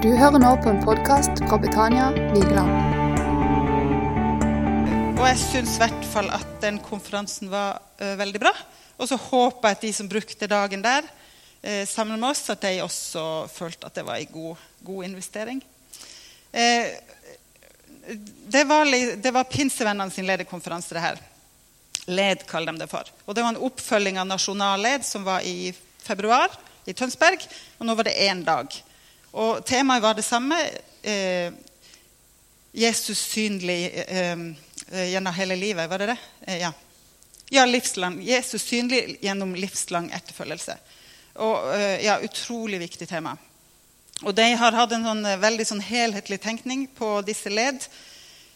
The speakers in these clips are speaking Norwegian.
Du hører nå på en podkast fra Betania Vigeland. Og jeg syns i hvert fall at den konferansen var uh, veldig bra. Og så håper jeg at de som brukte dagen der uh, sammen med oss, at de også følte at det var en god, god investering. Uh, det var, det var Pinsevennene sin lederkonferanse, det her. LED kaller de det for. Og det var en oppfølging av Nasjonalled som var i februar i Tønsberg. Og nå var det én dag. Og temaet var det samme. Eh, Jesus synlig eh, eh, gjennom hele livet. Var det det? Eh, ja. ja, livslang. Jesus synlig gjennom livslang etterfølgelse. Og eh, ja, Utrolig viktig tema. Og De har hatt en sånn, eh, veldig sånn helhetlig tenkning på disse ledd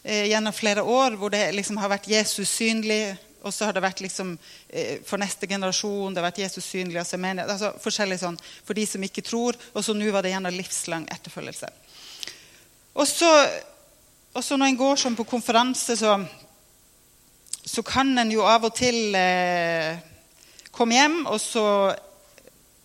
gjennom flere år, hvor det liksom har vært Jesus synlig, og så har det vært liksom, eh, for neste generasjon det har vært Jesus synlig. Altså, menighet, altså forskjellig sånn, For de som ikke tror. Og så nå var det gjennom livslang etterfølgelse. Og så når en går sånn på konferanse, så, så kan en jo av og til eh, komme hjem, og så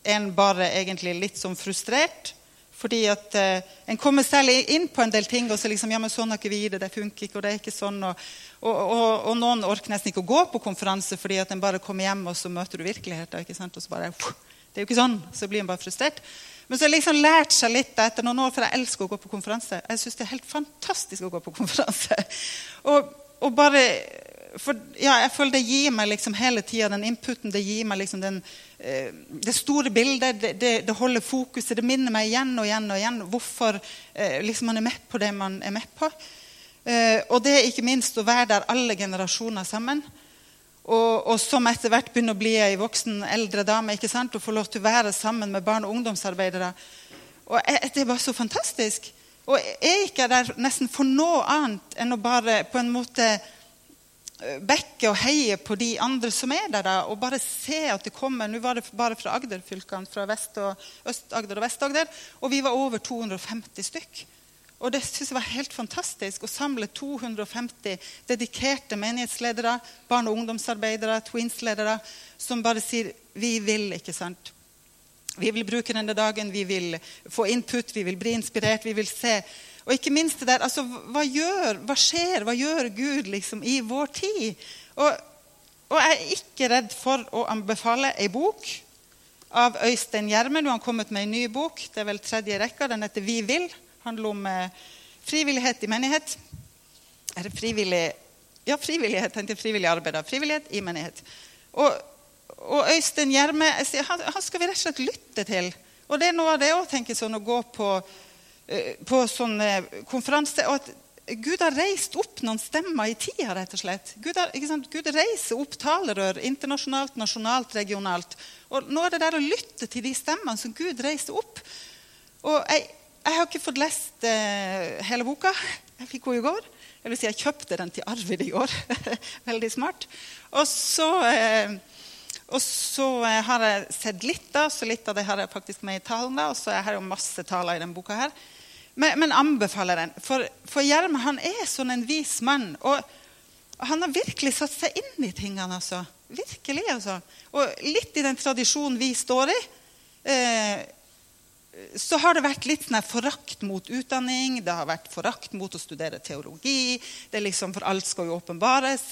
er en bare egentlig litt sånn frustrert. Fordi at eh, En kommer selv inn på en del ting, og så liksom, ja, men sånn har ikke vi det. Det funker ikke, og det er ikke sånn. Og, og, og, og noen orker nesten ikke å gå på konferanse fordi at en bare kommer hjem, og så møter du virkeligheten. ikke sant? Og så bare, Det er jo ikke sånn. Så blir en bare frustrert. Men så har jeg liksom lært seg litt etter noen år, for jeg elsker å gå på konferanse. Jeg syns det er helt fantastisk å gå på konferanse. Og, og bare for ja, jeg føler Det gir meg liksom hele tida den inputen. Det gir meg liksom den, eh, det store bildet. Det, det, det holder fokuset. Det minner meg igjen og igjen og igjen hvorfor eh, liksom man er med på det man er med på. Eh, og det er ikke minst å være der alle generasjoner sammen. Og, og som etter hvert begynner å bli ei voksen, eldre dame. ikke sant? Og få lov til å være sammen med barn- og ungdomsarbeidere. Og Det er bare så fantastisk. Og jeg er ikke der nesten for noe annet enn å bare på en måte bekke og heie på de andre som er der, da, og bare se at det kommer Nå var det bare fra Agder-fylkene, fra Vest- og Øst-Agder og Vest-Agder, og vi var over 250 stykk. Og det synes jeg var helt fantastisk å samle 250 dedikerte menighetsledere, barne- og ungdomsarbeidere, Twins-ledere, som bare sier 'vi vil', ikke sant? Vi vil bruke denne dagen, vi vil få input, vi vil bli inspirert, vi vil se. Og ikke minst det der, altså, hva, gjør, hva skjer, hva gjør Gud liksom, i vår tid? Og, og jeg er ikke redd for å anbefale ei bok av Øystein Gjerme. Nå har kommet med en ny bok. Det er vel tredje rekka. Den heter 'Vi vil'. handler om frivillighet i menighet. Er det frivillig Ja, frivillighet. tenkte Frivillig arbeid. da. Frivillighet i menighet. Og, og Øystein Gjerme han, han skal vi rett og slett lytte til. Og det er noe av det òg, tenker sånn, å gå på, på sånn konferanser. konferanse. og at Gud har reist opp noen stemmer i tida, rett og slett. Gud, har? Gud reiser opp talerør internasjonalt, nasjonalt, regionalt. Og nå er det der å lytte til de stemmene som Gud reiser opp. Og jeg, jeg har ikke fått lest eh, hele boka. Jeg fikk henne i går. Jeg vil si jeg kjøpte den til Arvid i går. Veldig smart. Og så, eh, og så eh, har jeg sett litt, da, så litt av det har jeg faktisk med i talen. da, Og så har jeg jo masse taler i denne boka her. Men, men anbefaler den. For, for Gjerme han er sånn en vis mann. Og han har virkelig satt seg inn i tingene. altså. Virkelig, altså. Og litt i den tradisjonen vi står i. Eh, så har det vært litt sånn forakt mot utdanning, det har vært forakt mot å studere teologi. det er liksom For alt skal jo åpenbares.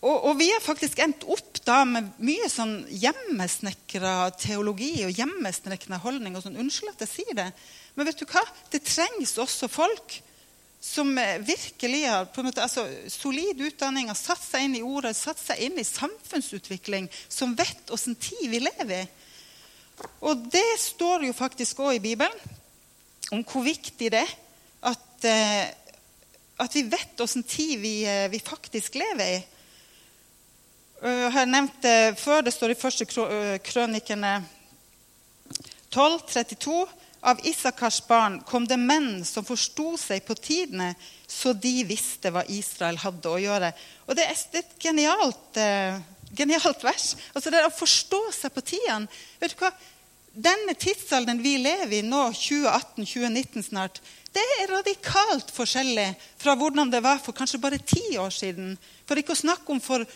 Og, og, vi har faktisk endt opp da med mye sånn hjemmesnekra teologi og hjemmesnekra holdning. og sånn, Unnskyld at jeg sier det, men vet du hva? det trengs også folk som eh, virkelig har på en måte, altså, solid utdanning, har satt seg inn i ordet, satt seg inn i samfunnsutvikling, som vet åssen tid vi lever i. Og det står jo faktisk òg i Bibelen om hvor viktig det er at, eh, at vi vet åssen tid vi, eh, vi, faktisk lever i. Jeg har nevnt det før. Det står i første krønikene 12, 32. Av Isakars barn kom det menn som forsto seg på tidene, så de visste hva Israel hadde å gjøre. Og Det er et genialt, eh, genialt vers. Altså Det å forstå seg på tidene. Vet du hva? Denne tidsalderen vi lever i nå, 2018-2019 snart, det er radikalt forskjellig fra hvordan det var for kanskje bare ti år siden. For ikke å snakke om for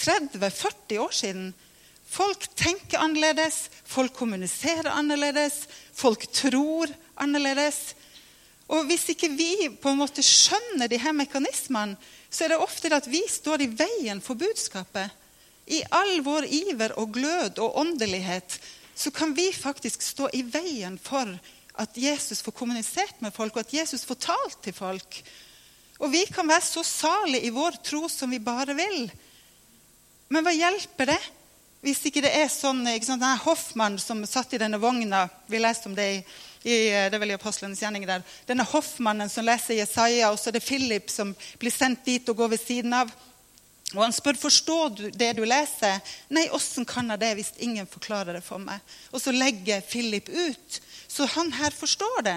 30-40 år siden. Folk tenker annerledes, folk kommuniserer annerledes, folk tror annerledes. Og hvis ikke vi på en måte skjønner de her mekanismene, så er det ofte at vi står i veien for budskapet. I all vår iver og glød og åndelighet så kan vi faktisk stå i veien for at Jesus får kommunisert med folk, og at Jesus får talt til folk. Og vi kan være så salige i vår tro som vi bare vil. Men hva hjelper det hvis ikke det er sånn ikke sant, denne Hoffmann som satt i denne vogna Vi leste om det i, i det er vel i Apostlenes gjerning der. Denne Hoffmannen som leser Jesaja, og så er det Philip som blir sendt dit og går ved siden av. Og han spør forstår du det du leser. Nei, åssen kan jeg det hvis ingen forklarer det for meg? Og så legger Philip ut. Så han her forstår det.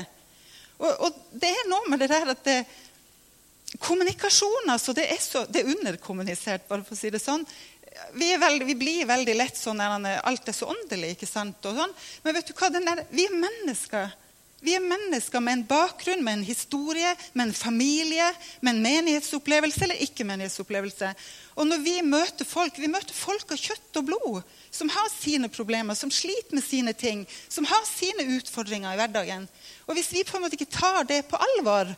Og, og det er noe med det der at det, kommunikasjon altså, det er, så, det er underkommunisert, bare for å si det sånn vi, veldig, vi, blir veldig lett sånn alt er så åndelig. ikke sant? Sånn. Men vet du hva? Der, vi er mennesker. Vi er mennesker med en bakgrunn, med en historie, med en familie, med en menighetsopplevelse eller ikke-menighetsopplevelse. Og når vi møter folk, vi møter folk av kjøtt og blod som har sine problemer, som sliter med sine ting, som har sine utfordringer i hverdagen. Og hvis vi på en måte ikke tar det på alvor,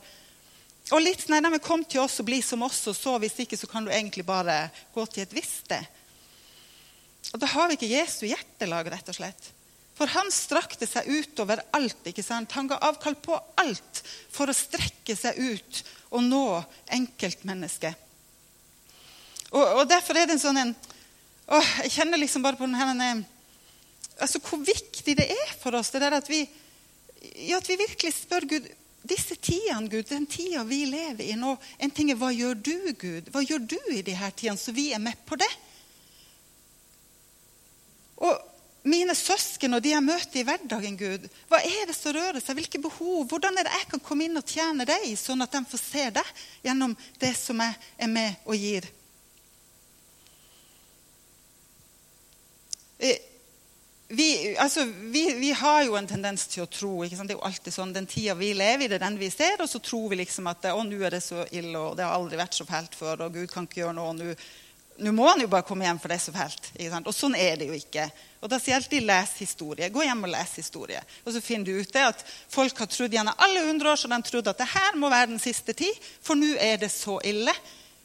og litt nei, nei, Kom til oss og bli som oss, og så hvis ikke, så kan du egentlig bare gå til et visst sted. Og Da har vi ikke Jesu hjertelag, rett og slett. For han strakte seg utover alt. ikke sant? Han ga avkall på alt for å strekke seg ut og nå enkeltmennesket. Og, og derfor er det en sånn en, å, Jeg kjenner liksom bare på denne altså Hvor viktig det er for oss det der at vi, ja, at vi virkelig spør Gud disse tidene, Gud, den tida vi lever i nå En ting er hva gjør du, Gud? Hva gjør du i de her tidene, så vi er med på det? Og mine søsken og de jeg møter i hverdagen, Gud, hva er det som rører seg? Hvilke behov? Hvordan er det jeg kan komme inn og tjene deg, sånn at de får se deg gjennom det som jeg er med og gir? Eh, vi, altså, vi, vi, har jo en tendens til å tro Det er jo alltid sånn, Den tida vi lever i, det er den vi ser, og så tror vi liksom at å, nå er det så ille, og det har aldri vært så fælt før, og Gud kan ikke gjøre noe. Nå må han jo bare komme hjem, for det er så fælt. Og sånn er det jo ikke. Og Da sier jeg alltid les historie. Gå hjem og les historie. Og så finner du ut det at folk har trodd gjennom alle hundre år så de trodde at det her må være den siste tid, for nå er det så ille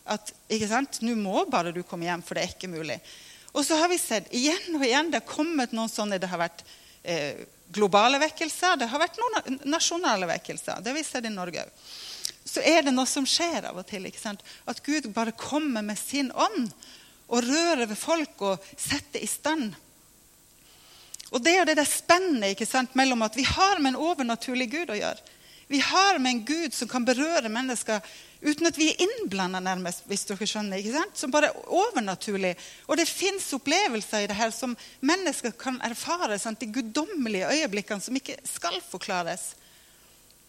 at ikke sant? nå må bare du komme hjem, for det er ikke mulig. Og så har vi sett igjen og igjen det har kommet noen sånne Det har vært eh, globale vekkelser, det har vært noen nasjonale vekkelser. Det har vi sett i Norge òg. Så er det noe som skjer av og til. At Gud bare kommer med sin ånd og rører ved folk og setter i stand. Og det er det der spennet mellom at vi har med en overnaturlig Gud å gjøre. Vi har med en Gud som kan berøre mennesker uten at vi er innblanda, nærmest, hvis dere skjønner. ikke sant? Som bare er overnaturlig. Og det fins opplevelser i det her som mennesker kan erfare. Sant? De guddommelige øyeblikkene som ikke skal forklares.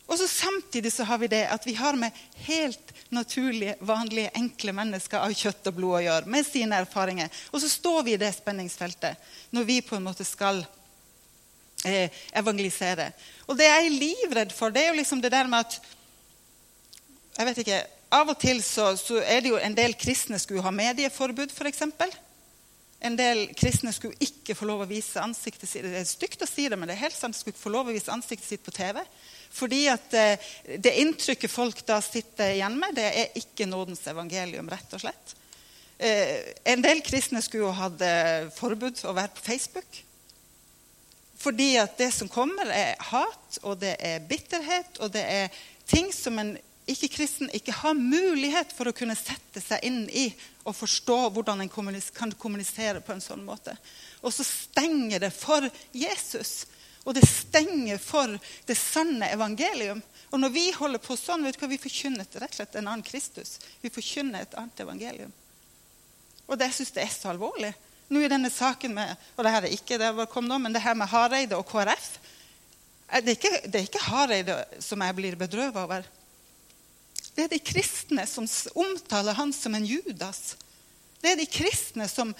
Og så Samtidig så har vi det at vi har med helt naturlige, vanlige, enkle mennesker av kjøtt og blod å gjøre, med sine erfaringer. Og så står vi i det spenningsfeltet når vi på en måte skal eh, evangelisere. Og det jeg er livredd for, det er jo liksom det der med at jeg vet ikke, Av og til så, så er det jo en del kristne skulle ha medieforbud, f.eks. En del kristne skulle ikke få lov å vise ansiktet sitt. Det er stygt å si det, men det er helt sant. skulle ikke få lov å vise ansiktet sitt på TV. Fordi at eh, det inntrykket folk da sitter igjen med, det er ikke nådens evangelium, rett og slett. Eh, en del kristne skulle jo hatt eh, forbud å være på Facebook. Fordi at det som kommer, er hat, og det er bitterhet, og det er ting som en ikke-kristen ikke har mulighet for å kunne sette seg inn i og forstå hvordan en kan kommunisere på en sånn måte. Og så stenger det for Jesus. Og det stenger for det sanne evangelium. Og når vi holder på sånn, vet du hva, vi forkynner rett og slett en annen Kristus. Vi forkynner et annet evangelium. Og det syns jeg er så alvorlig. Nå i denne saken med og det her er ikke det kom nå, men det her med Hareide og KrF det er, ikke, det er ikke Hareide som jeg blir bedrøvet over. Det er de kristne som omtaler han som en Judas. Det er de kristne som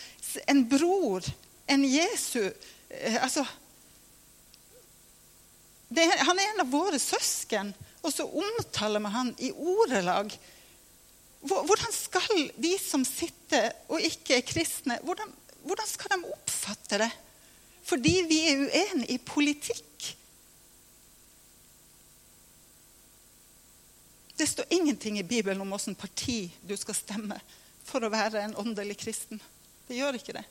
en bror, en Jesu eh, altså, er, Han er en av våre søsken, og så omtaler vi han i ordelag. Hvordan skal de som sitter og ikke er kristne, hvordan, hvordan skal de oppfatte det? Fordi vi er uenige i politikk. Det står ingenting i Bibelen om hvilket parti du skal stemme for å være en åndelig kristen. Det gjør ikke det.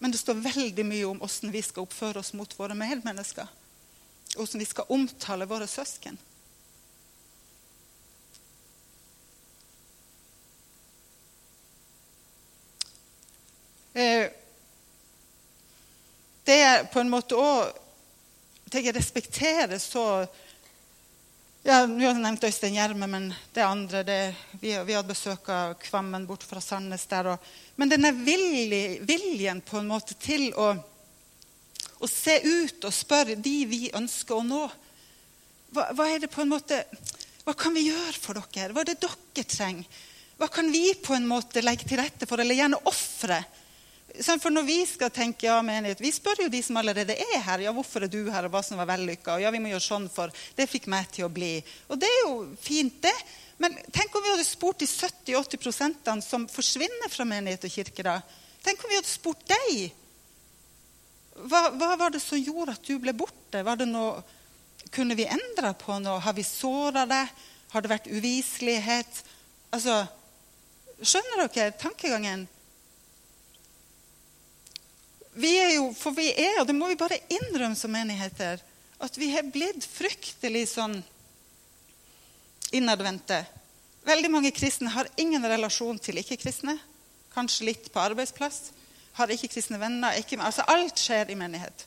Men det står veldig mye om hvordan vi skal oppføre oss mot våre medmennesker. Og hvordan vi skal omtale våre søsken. Eh, det er på en måte òg Jeg respekterer så ja, Nå nevnt Øystein Gjerme, men det andre det, vi, vi, hadde besøk av Kvammen bort fra Sandnes der. Og, men denne vilje, viljen på en måte til å, å, se ut og spørre de vi ønsker å nå hva, hva, er det på en måte, hva kan vi gjøre for dere? Hva er det dere trenger? Hva kan vi på en måte legge til rette for, eller gjerne ofre? For når vi skal tenke ja, menighet, vi spør jo de som allerede er her. ja, 'Hvorfor er du her, og hva som var vellykka?' Ja, vi må gjøre sånn, for det fikk meg til å bli. Og det er jo fint, det. Men tenk om vi hadde spurt de 70-80% som forsvinner fra menighet og kirke. da. Tenk om vi hadde spurt deg. Hva, hva, var det som gjorde at du ble borte? Var det noe, kunne vi endre på noe? Har vi såra deg? Har det vært uviselighet? Altså, Skjønner dere tankegangen? Vi er jo, for vi er, og det må vi bare innrømme som menigheter, at vi har blitt fryktelig sånn innadvendte. Veldig mange kristne har ingen relasjon til ikke-kristne. Kanskje litt på arbeidsplass. Har ikke-kristne venner. Ikke, altså alt skjer i menighet.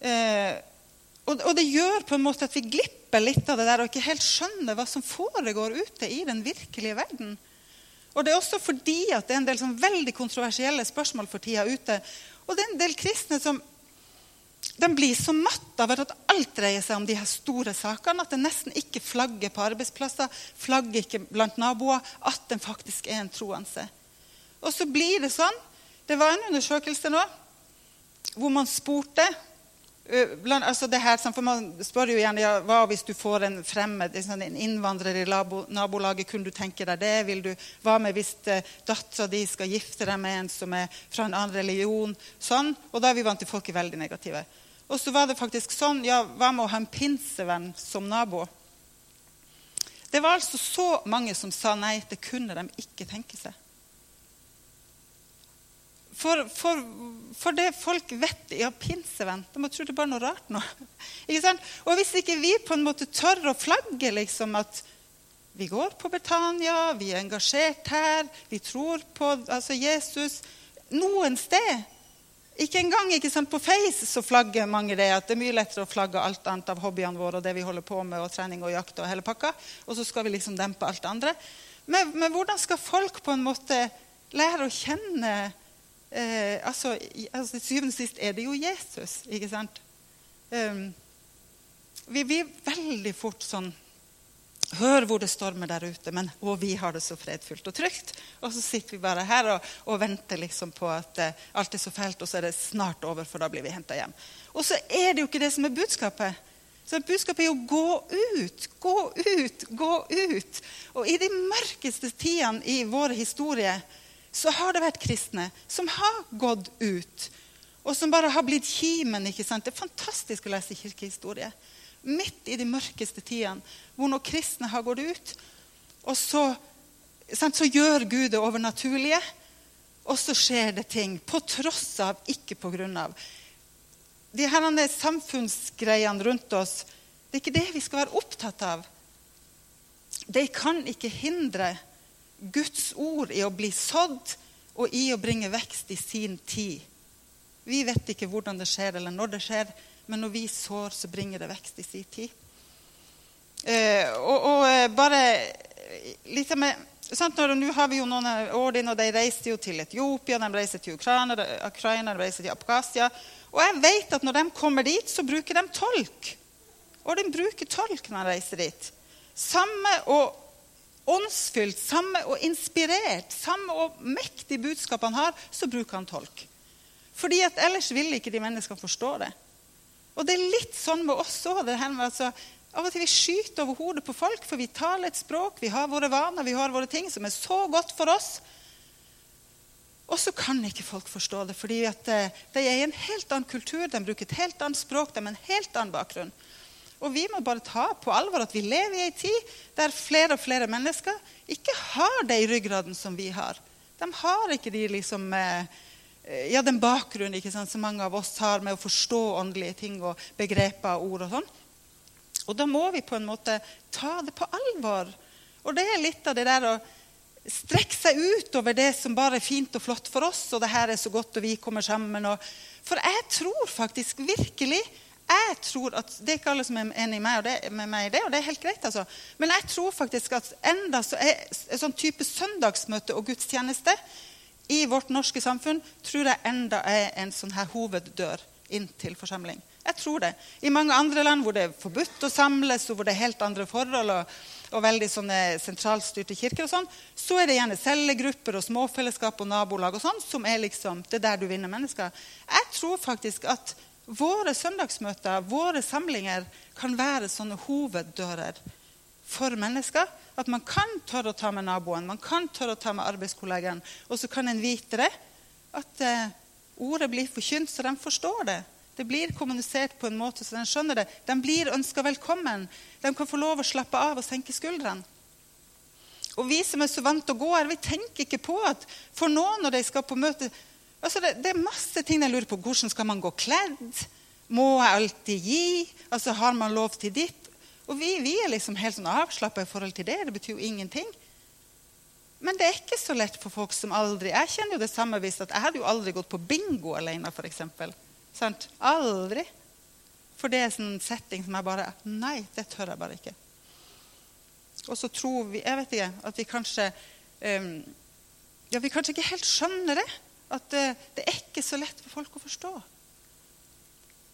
Eh, og, og, det gjør på en måte at vi glipper litt av det der og ikke helt skjønner hva som foregår ute i den virkelige verden. Og det er også fordi at det er en del sånn veldig kontroversielle spørsmål for tida ute. Og det er en del kristne som de blir så matt av at alt dreier seg om de her store sakene. At det nesten ikke flagger på arbeidsplasser, flagger ikke blant naboer. At den faktisk er en troende. Og så blir det sånn Det var en undersøkelse nå hvor man spurte blant, altså det her, for Man spør jo gjerne ja, hva hvis du får en fremmed, en innvandrer i nabolaget. Kunne du tenke deg det? Vil du, hva med hvis uh, dattera di skal gifte deg med en som er fra en annen religion? Sånn. Og da er vi vant til folk er veldig negative. Og så var det faktisk sånn ja, Hva med å ha en pinsevenn som nabo? Det var altså så mange som sa nei. Det kunne de ikke tenke seg. For, for, for, det folk vet ja, pinsevenn De må tro det er bare noe rart nå. Og hvis ikke vi på en måte tør å flagge liksom, at vi går på Betania, vi er engasjert her, vi tror på altså, Jesus Noen sted ikke engang ikke sant, på Face så flagger mange det at det er mye lettere å flagge alt annet av hobbyene våre og det vi holder på med, og trening og jakt og hele pakka, og så skal vi liksom dempe alt det andre. Men, men hvordan skal folk på en måte lære å kjenne eh, altså, altså, syvende og sist er det jo Jesus, ikke sant? Um, vi blir veldig fort sånn Hør hvor det stormer der ute, men å, vi har det så fredfullt og trygt. Og så sitter vi bare her og, og venter liksom på at eh, alt er så fælt, og så er det snart over, for da blir vi henta hjem. Og så er det jo ikke det som er budskapet. Så Budskapet er jo 'gå ut, gå ut, gå ut'. Og i de mørkeste tidene i vår historie så har det vært kristne som har gått ut, og som bare har blitt kimen. ikke sant? Det er fantastisk å lese kirkehistorie. Midt i de mørkeste tidene, hvor når kristne har gått ut. Og så, sant, så gjør Gud det overnaturlige, og så skjer det ting. På tross av, ikke på grunn av. De her samfunnsgreiene rundt oss, det er ikke det vi skal være opptatt av. De kan ikke hindre Guds ord i å bli sådd og i å bringe vekst i sin tid. Vi vet ikke hvordan det skjer, eller når det skjer, men når vi sår, så bringer det vekst i sin tid. Eh, og, og, eh, bare litt med sant, Nå har vi jo noen år inn, og de reiser jo til Etiopia, de reiser til Ukraina, Ukraina de reiser til Abkhasia. Og jeg vet at når de kommer dit, så bruker de tolk. Og de bruker tolk når de reiser dit. Samme og åndsfylt, samme og inspirert, samme og mektig budskap han har, så bruker han tolk. Fordi at ellers vil ikke de menneskene forstå det. Og det er litt sånn med oss òg. Altså, av og til vi skyter over hodet på folk, for vi taler et språk, vi har våre vaner, vi har våre ting som er så godt for oss. Og så kan ikke folk forstå det, fordi at eh, de er i en helt annen kultur, de bruker et helt annet språk, de har en helt annen bakgrunn. Og vi må bare ta på alvor at vi lever i ei tid der flere og flere mennesker ikke har det i ryggraden som vi har. De har ikke de liksom, eh, ja, den bakgrunnen ikke sant, som mange av oss har med å forstå åndelige ting og begreper og ord. Og sånn. Og da må vi på en måte ta det på alvor. Og det er litt av det der å strekke seg ut over det som bare er fint og flott for oss, og det her er så godt, og vi kommer sammen. Og, for jeg tror faktisk virkelig jeg tror at, Det er ikke alle som er enig med, meg i det, og det er helt greit. altså. Men jeg tror faktisk at enda så er en sånn type søndagsmøte og gudstjeneste i vårt norske samfunn tror jeg enda er en sånn her hoveddør inn til forsamling. Jeg tror det. I mange andre land hvor det er forbudt å samles, og hvor det er helt andre forhold, og, og veldig sånne sentralstyrte kirker, og sånn, så er det gjerne cellegrupper og småfellesskap og nabolag og sånn, som er liksom, det der du vinner mennesker. Jeg tror faktisk at Våre søndagsmøter, våre samlinger, kan være sånne hoveddører for mennesker. At man kan tørre å ta med naboen, man kan tørre å ta med arbeidskollegaen. Og så kan en vite det, at eh, ordet blir forkynt, så de forstår det. Det blir kommunisert på en måte så de skjønner det. De blir ønska velkommen. De kan få lov å slappe av og senke skuldrene. Og vi som er så vant til å gå her, vi tenker ikke på at for noen når de skal på møte, Altså det, det, er masse ting jeg lurer på. Hvordan skal man gå kledd? Må jeg alltid gi? Altså Har man lov til ditt? Og vi, vi er liksom helt sånn avslappa i forhold til det. Det betyr jo ingenting. Men det er ikke så lett for folk som aldri Jeg kjenner jo det samme hvis at jeg hadde jo aldri gått på bingo alene, f.eks. Sant? Aldri. For det er en sånn setting som jeg bare Nei, det tør jeg bare ikke. Og så tror vi jeg vet ikke, at vi kanskje um, ja, vi kanskje ikke helt skjønner det at det, det er ikke så lett for folk å forstå.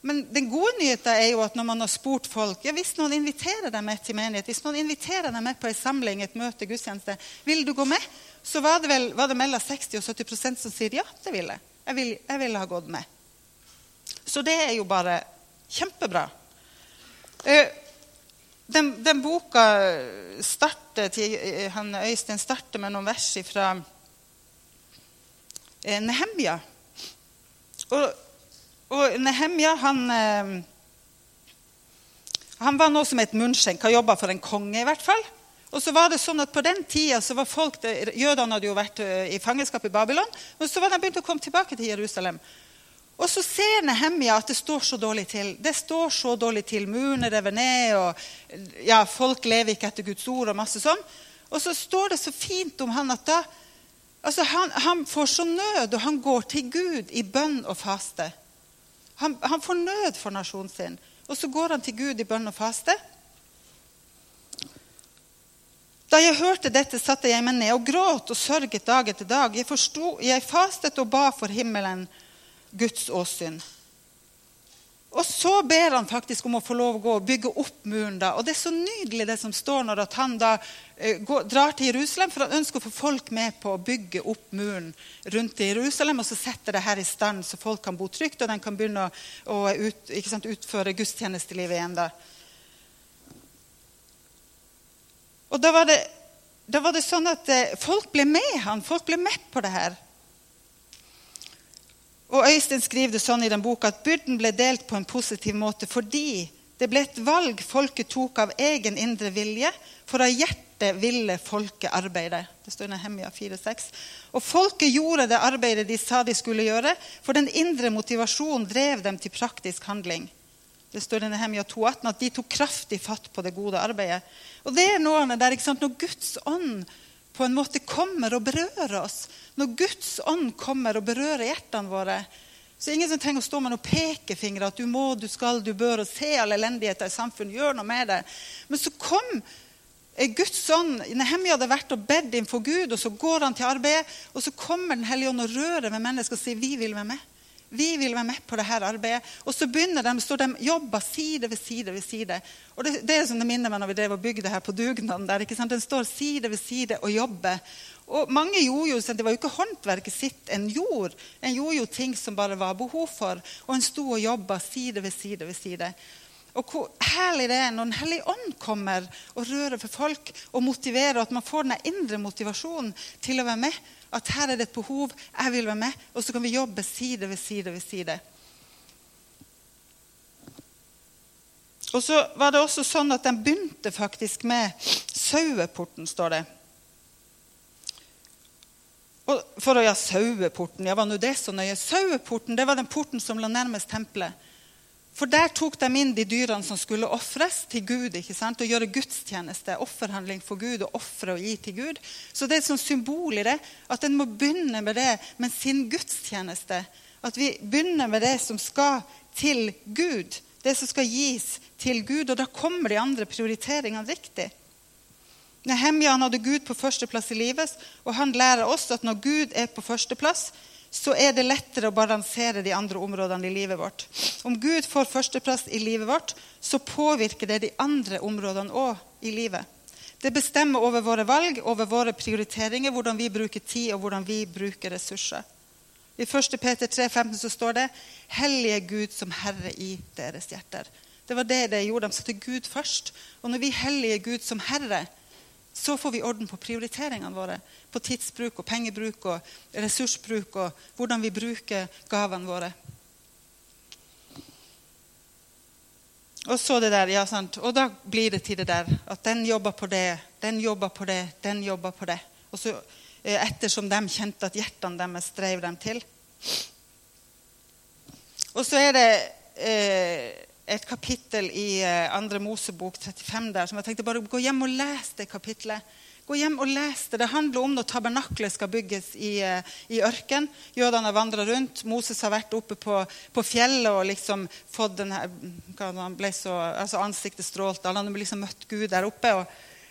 Men den gode nyheten er jo at når man har spurt folk ja, Hvis noen inviterer deg med til menighet, hvis noen inviterer deg med på en samling, et møte, gudstjeneste, vil du gå med? Så var det vel var det mellom 60 og 70% som sier ja, det vil jeg. Jeg vil, jeg vil ha gått med. Så det er jo bare kjempebra. Eh, den, den boka starter til, eh, han Øystein starter med noen vers fra Eh, Nehemja. Og, og Nehemja han, eh, han var nå som et munnskjenk. Han jobba for en konge, i hvert fall. Og så var det sånn at På den tida så var folk, Jødene hadde jo vært eh, i fangenskap i Babylon. og Så var de begynt å komme tilbake til Jerusalem. Og så ser Nehemja at det står så dårlig til. Det står så dårlig til. Murene revet ned, og ja, folk lever ikke etter Guds ord. Og masse sånn. Og så står det så fint om han at da Altså, han, han, får så nød, og han går til Gud i bønn og faste. Han, han, får nød for nasjonen sin, og så går han til Gud i bønn og faste. Da jeg hørte dette, satte jeg meg ned og gråt og sørget dag etter dag. Jeg, forstod, jeg fastet og ba for himmelen Guds åsyn. Og så ber han faktisk om å få lov å gå og bygge opp muren. da. Og Det er så nydelig det som står når han da uh, går, drar til Jerusalem, for han ønsker å få folk med på å bygge opp muren rundt Jerusalem og så setter det her i stand, så folk kan bo trygt og den kan begynne å, å ut, sant, utføre gudstjenestelivet igjen. da. Og da var, det, da var det sånn at uh, folk ble med han, folk ble med på det her. Og Øystein skriver det sånn i den boka at byrden ble delt på en positiv måte fordi det ble et valg folket tok av egen indre vilje, for av hjertet ville folket arbeide. Det står i Nehemia 4,6. Og folket gjorde det arbeidet de sa de skulle gjøre, for den indre motivasjonen drev dem til praktisk handling. Det står i Nehemia 2,18 at de tok kraftig fatt på det gode arbeidet. Og det er noe der, ikke sant? Når Guds ånd på en måte kommer og berører oss, når Guds ånd kommer og berører hjertene våre, så er det ingen som trenger å stå med noen pekefingre at du må, du skal, du bør, og se all elendigheten i samfunnet. Gjør noe med det. Men så kom Guds ånd Nehemja hadde vært og bedt inn for Gud, og så går han til arbeid, Og så kommer Den hellige ånd og rører med mennesker og sier vi vil være med. Vi vil være med på dette arbeidet. Og så begynner de, så de jobber side ved side ved side. Og det, det er som det minner meg når vi drev og bygde her på dugnaden. der, ikke sant? Den står side ved side og jobber. Og mange gjorde jo, Det var jo ikke håndverket sitt en gjorde. En gjorde jo ting som bare var behov for. Og en sto og jobba side ved side ved side. Og hvor herlig det er når Den hellige ånd kommer og rører for folk og motiverer, og at man får den indre motivasjonen til å være med. At her er det et behov, jeg vil være med. Og så kan vi jobbe side ved side ved side. Og så var det også sånn at den begynte faktisk med saueporten, står det. Og for å ja, saueporten, ja, var nå det så nøye? Saueporten det var den porten som lå nærmest tempelet. For der tok de inn de dyrene som skulle ofres til Gud. ikke sant? Og gjøre gudstjeneste, offerhandling for Gud og ofre og gi til Gud. Så det er et sånt symbol i det at en må begynne med det med sin gudstjeneste. At vi begynner med det som skal til Gud. Det som skal gis til Gud. Og da kommer de andre prioriteringene riktig. Nehemja hadde Gud på førsteplass i livet, og han lærer oss at når Gud er på førsteplass, så er det lettere å balansere de andre områdene i livet vårt. Om Gud får førsteplass i livet vårt, så påvirker det de andre områdene òg i livet. Det bestemmer over våre valg, over våre prioriteringer, hvordan vi bruker tid og hvordan vi bruker ressurser. I 1. Peter 3,15 så står det 'Hellige Gud som Herre i deres hjerter'. Det var det de gjorde. De satte Gud først. Og når vi hellige Gud som Herre, så får vi orden på prioriteringene våre. På tidsbruk og pengebruk og ressursbruk og hvordan vi bruker gavene våre. Og så det der, ja sant. Og da blir det til det der at den jobber på det, den jobber på det, den jobber på det. Og så eh, Ettersom de kjente at hjertene deres drev dem til. Og så er det eh, et kapittel i eh, andre Mosebok 35 der som jeg tenkte bare gå hjem og les det kapitlet. Gå hjem og les Det Det handler om når tabernaklet skal bygges i, eh, i ørken. Jødene har vandra rundt. Moses har vært oppe på, på fjellet og liksom fått den her, han ble så, altså Ansiktet strålte. Han hadde liksom møtt Gud der oppe. og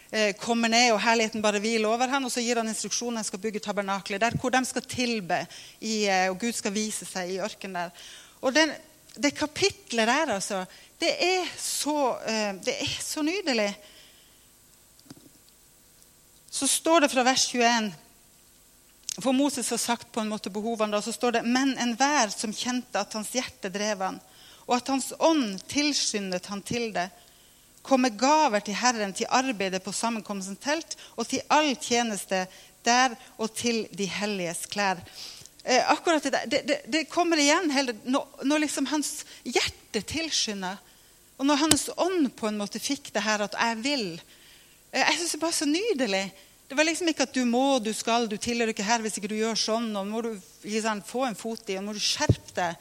eh, kommer ned, og herligheten bare hviler over ham. Og så gir han instruksjoner han skal bygge tabernaklet der hvor de skal tilbe, i, eh, og Gud skal vise seg i ørkenen der. Og den, det kapitlet der, altså, det er så, eh, det er så nydelig. Så står det fra vers 21 For Moses har sagt på en måte behovene, og så står det Men enhver som kjente at hans hjerte drev han, og at hans ånd tilskyndet han til det, kom med gaver til Herren til arbeidet på sammenkomstens telt og til all tjeneste der og til de helliges klær. Eh, akkurat det, det, det, det, kommer igjen heller, når, når liksom hans hjerte tilskynder, og når hans ånd på en måte fikk det her at 'jeg vil'. Eh, jeg syns det var så nydelig. Det var liksom ikke at du må, du skal, du tilhører ikke her hvis ikke du gjør sånn. og må du liksom, få en fot i, og må du skjerpe deg.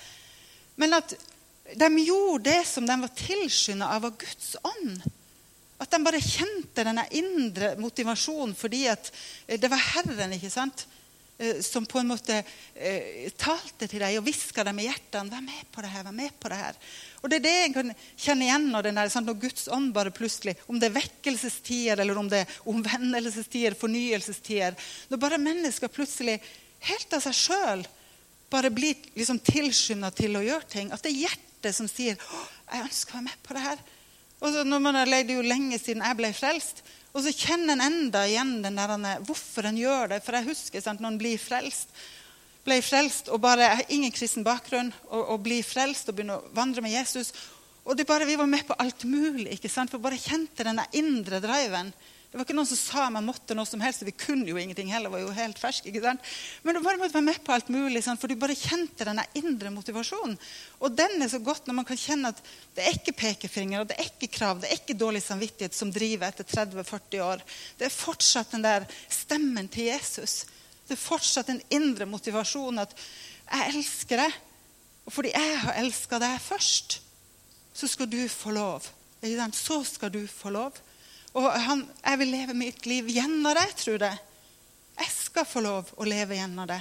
Men at de gjorde det som de var tilskynda av av Guds ånd. At de bare kjente denne indre motivasjonen fordi at eh, det var Herren. ikke sant? Eh, som på en måte eh, talte til deg og hviska dem i hjertene. 'Vær med på det her. Vær med på det her.' Og Det er det jeg kan kjenne igjen når, der, når Guds ånd bare plutselig Om det er vekkelsestider, eller om det er omvendelsestider, fornyelsestider Når bare mennesker plutselig, helt av seg sjøl, bare blir liksom tilskynda til å gjøre ting. At det er hjertet som sier 'Å, jeg ønsker å være med på det her'. Og når man har levd jo lenge siden jeg ble frelst, og så kjenner en enda igjen den der, hvorfor en gjør det. For jeg husker sant, når en blir frelst, ble frelst og bare jeg har ingen kristen bakgrunn, og, og blir frelst og begynner å vandre med Jesus og det bare, Vi var med på alt mulig. ikke sant? For bare kjente den indre driven. Det var ikke noen som sa man måtte noe som helst. Vi kunne jo ingenting heller. var jo helt fersk, ikke sant? Men du bare måtte være med på alt mulig, for du bare kjente denne indre motivasjonen. Og den er så godt når man kan kjenne at det er ikke pekefinger, og det er ikke krav, det er ikke dårlig samvittighet som driver etter 30-40 år. Det er fortsatt den der stemmen til Jesus. Det er fortsatt den indre motivasjonen at 'jeg elsker deg', og fordi jeg har elska deg først, så skal du få lov. Så skal du få lov. Og han, jeg vil leve mitt liv gjennom det, tror jeg. Jeg skal få lov å leve gjennom det.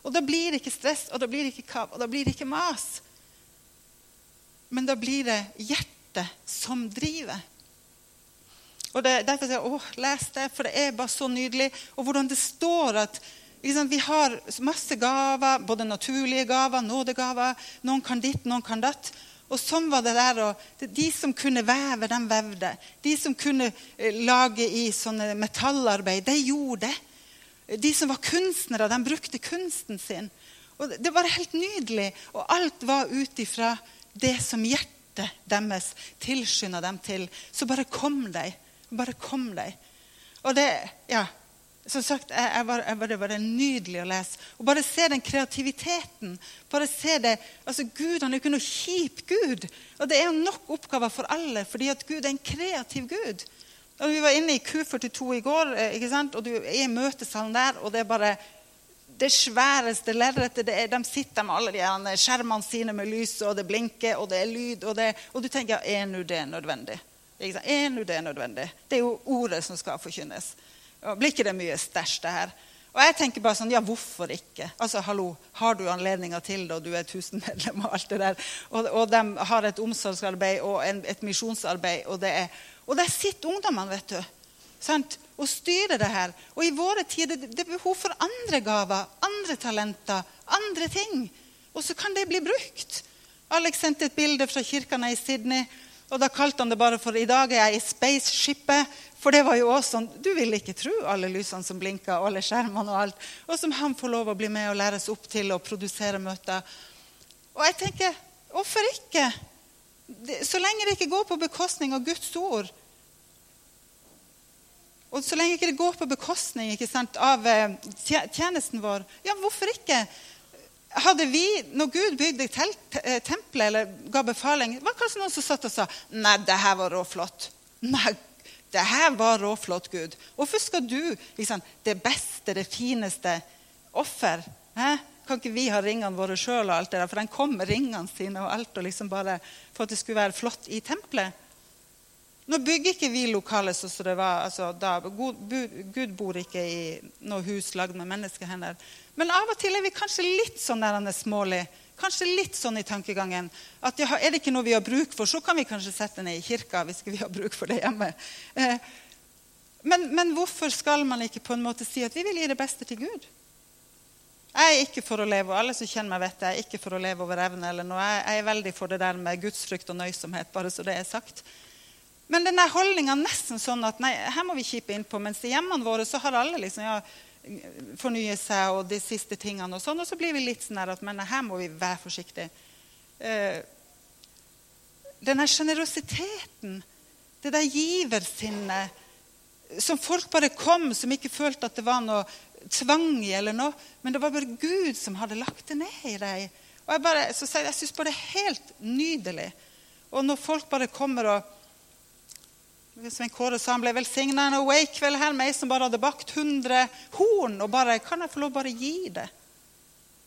Og da blir det ikke stress, og da blir det ikke kav, og da blir det ikke mas. Men da blir det hjertet som driver. Og det, Derfor sier jeg åh, les det, for det er bare så nydelig. Og hvordan det står at liksom, vi har masse gaver, både naturlige gaver, nådegaver. Noen kan ditt, noen kan datt. Og sånn var det der. Og de som kunne veve, de vevde. De som kunne eh, lage i sånne metallarbeid, de gjorde det. De som var kunstnere, de brukte kunsten sin. Og Det var helt nydelig. Og alt var ut ifra det som hjertet deres tilskynda dem til. Så bare kom de. Bare kom de. Og det, ja, som sagt, jeg, jeg var, jeg var, Det var nydelig å lese. Og bare se den kreativiteten. bare se det, altså Gud han er jo ikke noe kjip Gud. Og det er jo nok oppgaver for alle, fordi at Gud er en kreativ Gud. Og Vi var inne i Q42 i går, eh, ikke sant? og du er i møtesalen der, og det er bare det sværeste lerretet. De sitter med alle de skjermene sine med lys, og det blinker, og det er lyd. Og, det, og du tenker ja, er nå det nødvendig? Er nå det nødvendig? Det er jo ordet som skal forkynnes. Blir ikke det mye stæsj, det her? Og jeg tenker bare sånn, ja, hvorfor ikke? Altså, hallo, Har du anledninger til det, og du er 1000 medlem og alt det der, og, og de har et omsorgsarbeid og en, et misjonsarbeid, og det er Og der sitter ungdommene, vet du. Sant? Og styrer det her. Og i våre tider det er behov for andre gaver, andre talenter, andre ting. Og så kan det bli brukt. Alex sendte et bilde fra kirka i Sydney. Og da kalte han det bare for 'I dag er jeg i spaceshipet'. For det var jo også sånn, Du vil ikke tro alle lysene som blinker, alle skjermene og alt. Og som han får lov å bli med og læres opp til å produsere møter. Og jeg tenker, hvorfor ikke? Så lenge det ikke går på bekostning av Guds ord. Og så lenge det ikke går på bekostning sant, av eh, tjenesten vår, ja, hvorfor ikke? Hadde vi, når Gud bygde eh, tempelet eller ga befaling, var det kanskje noen som satt og sa Nei, det her var råflott. Nei, det her var råflott, Gud. Hvorfor skal du liksom, det beste, det fineste offer? Hæ? Kan ikke vi ha ringene våre sjøl? og alt det der? For den kom med ringene sine og alt, og liksom bare for at det skulle være flott i tempelet. Nå bygger ikke vi lokalet sånn som det var altså, da. Gud bor ikke i noe hus lagd med menneskehender. Men av og til er vi kanskje litt sånn smålig Kanskje litt sånn i tankegangen at ja, er det ikke noe vi har bruk for, så kan vi kanskje sette ned i kirka hvis vi har bruk for det hjemme. Eh, men, men, hvorfor skal man ikke på en måte si at vi vil gi det beste til Gud? Jeg er ikke for å leve, og alle som kjenner meg vet jeg er ikke for å leve over evne. eller noe. Jeg er veldig for det der med gudsfrykt og nøysomhet, bare så det er sagt. Men denne holdninga nesten sånn at nei, her må vi kjipe innpå. Mens i hjemmene våre så har alle liksom ja, fornye seg og de siste tingene. Og sånn, og så blir vi litt sånn at men her må vi være forsiktige. Eh, denne sjenerøsiteten, det der giversinnet som folk bare kom, som ikke følte at det var noe tvang i, eller noe, men det var bare Gud som hadde lagt det ned i deg. Og Jeg, bare, så jeg, jeg syns bare det er helt nydelig. Og når folk bare kommer og Svein Kåre sa han ble velsigna en awake-kveld her meg som bare hadde bakt 100 horn. Og bare Kan jeg få lov bare gi det?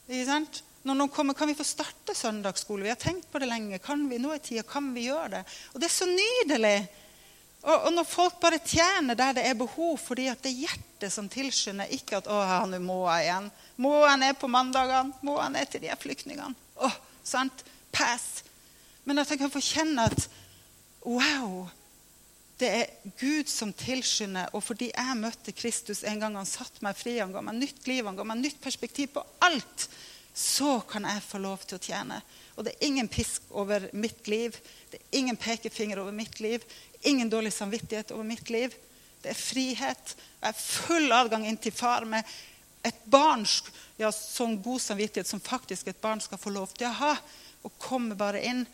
Ikke sant? Når noen kommer, Kan vi få starte søndagsskole? Vi har tenkt på det lenge. Kan vi, Nå er tida. Kan vi gjøre det? Og det er så nydelig. Og, og, når folk bare tjener der det er behov, fordi at det er hjertet som tilskynder, ikke at 'Å, nå må jeg igjen'. Må jeg ned på mandagene? Må jeg ned til de flyktningene? Å, sant? Pass. Men at jeg kan få kjenne at Wow! Det er Gud som tilskynder. Og fordi jeg møtte Kristus en gang han satte meg fri, han ga meg nytt liv, han ga meg nytt perspektiv på alt, så kan jeg få lov til å tjene. Og det er ingen pisk over mitt liv. Det er ingen pekefinger over mitt liv. Ingen dårlig samvittighet over mitt liv. Det er frihet. Jeg har full adgang inn til far med et barns ja, sånn god samvittighet som faktisk et barn skal få lov til å ha. Og komme bare inn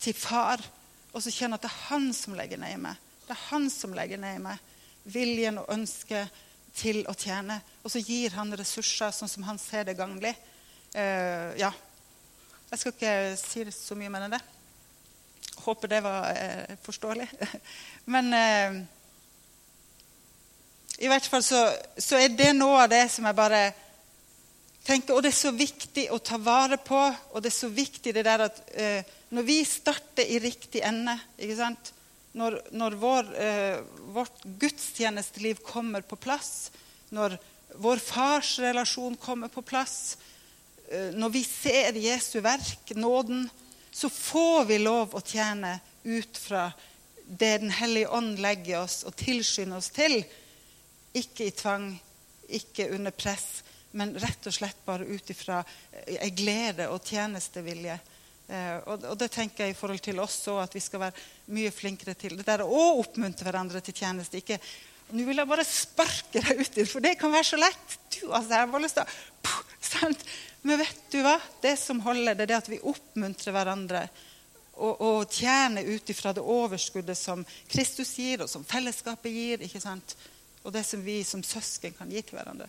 til far og så kjenne at det er han som legger ned i meg. Det er han som legger ned i meg viljen og ønsket til å tjene. Og så gir han ressurser sånn som han ser det gagnlig. Uh, ja. Jeg skal ikke si det så mye mer enn det. Håper det var uh, forståelig. Men uh, i hvert fall så, så, er det noe av det som jeg bare tenker Og det er så viktig å ta vare på, og det er så viktig det der at når vi starter i riktig ende ikke sant? Når, når vår, eh, vårt gudstjenesteliv kommer på plass, når vår fars relasjon kommer på plass, eh, når vi ser Jesu verk, nåden, så får vi lov å tjene ut fra det Den hellige ånd legger oss og tilskynder oss til. Ikke i tvang, ikke under press, men rett og slett bare ut ifra ei eh, glede og tjenestevilje. Eh, og, og, det tenker jeg i forhold til oss òg, at vi skal være mye flinkere til det der å oppmuntre hverandre til tjeneste. Ikke nå vil jeg bare sparke deg uti, for det kan være så lett. Du, altså, jeg har bare lyst til å, sant? Men vet du hva? Det som holder, det er det at vi oppmuntrer hverandre og, og tjener ut ifra det overskuddet som Kristus gir, og som fellesskapet gir. ikke sant? og det som vi som søsken kan gi til hverandre.